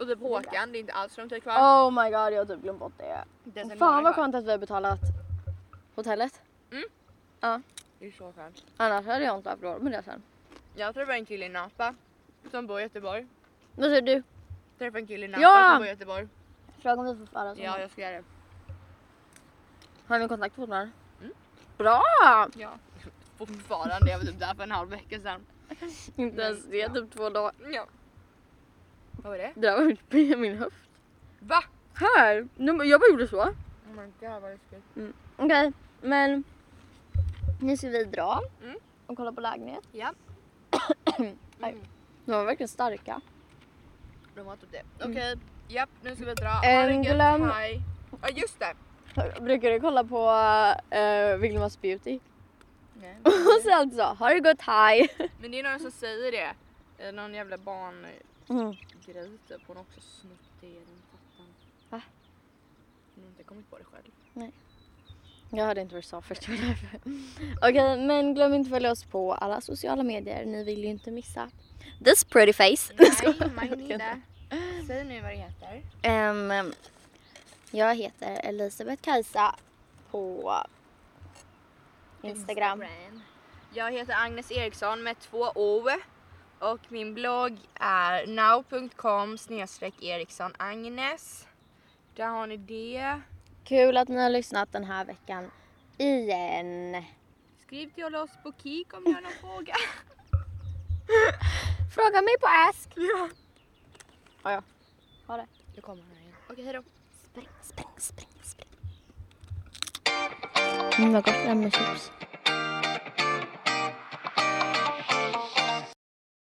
Speaker 2: Och typ Håkan, det är inte alls lång tid kvar.
Speaker 1: Oh my god jag har typ glömt bort det. Fan vad skönt att vi har betalat hotellet.
Speaker 2: Mm.
Speaker 1: Ja.
Speaker 2: Det är så skönt.
Speaker 1: Annars hade jag inte haft råd med det sen.
Speaker 2: Jag träffade en kille i Napa som bor i Göteborg.
Speaker 1: Vad säger du?
Speaker 2: Träffade en kille i Napa
Speaker 1: Ja!
Speaker 2: som bor i Göteborg.
Speaker 1: Fråga om vi får föra
Speaker 2: Ja, jag ska göra det.
Speaker 1: Har ni kontakt fortfarande?
Speaker 2: Mm.
Speaker 1: Bra!
Speaker 2: Ja. Fortfarande, jag var typ där för en halv vecka sedan.
Speaker 1: Inte ens det, typ två dagar.
Speaker 2: Ja. Vad var det?
Speaker 1: Det där var min höft.
Speaker 2: Va?
Speaker 1: Här! Jag bara gjorde så.
Speaker 2: Oh my god vad läskigt.
Speaker 1: Okej, men nu ska vi dra
Speaker 2: Mm.
Speaker 1: och kolla på lägenhet.
Speaker 2: Ja.
Speaker 1: Aj. De var verkligen starka.
Speaker 2: De var typ det. Okej, japp nu ska vi dra.
Speaker 1: Mm.
Speaker 2: Gött,
Speaker 1: glöm-.
Speaker 2: Ja just det.
Speaker 1: Brukar du kolla på uh, Vilhelmas beauty?
Speaker 2: Nej.
Speaker 1: Och sen så, har det gått hej?
Speaker 2: Men det är någon som säger det. Är någon jävla barngrej
Speaker 1: Mm.
Speaker 2: typ. Hon har också snott det den fattan.
Speaker 1: Va?
Speaker 2: Hon har inte kommit på det själv.
Speaker 1: Jag hörde inte vad du sa först. Okej, men glöm inte att följa oss på alla sociala medier. Ni vill ju inte missa this pretty face.
Speaker 2: Nej, Magnida. Säg nu vad det heter.
Speaker 1: Ehm, jag heter Elisabeth Kajsa på Instagram.
Speaker 2: Jag heter Agnes Eriksson med två O. Och min blogg är now.com Eriksson Agnes. Där har ni det.
Speaker 1: Kul att ni har lyssnat den här veckan igen.
Speaker 2: Skriv till oss på Kik om ni har någon fråga.
Speaker 1: Fråga mig på Ask.
Speaker 2: Ja.
Speaker 1: Ja, ja. Ha det.
Speaker 2: Nu kommer han igen. Okej, hejdå.
Speaker 1: Spring, spring, spring, spring. Mm, vad gott det med chips.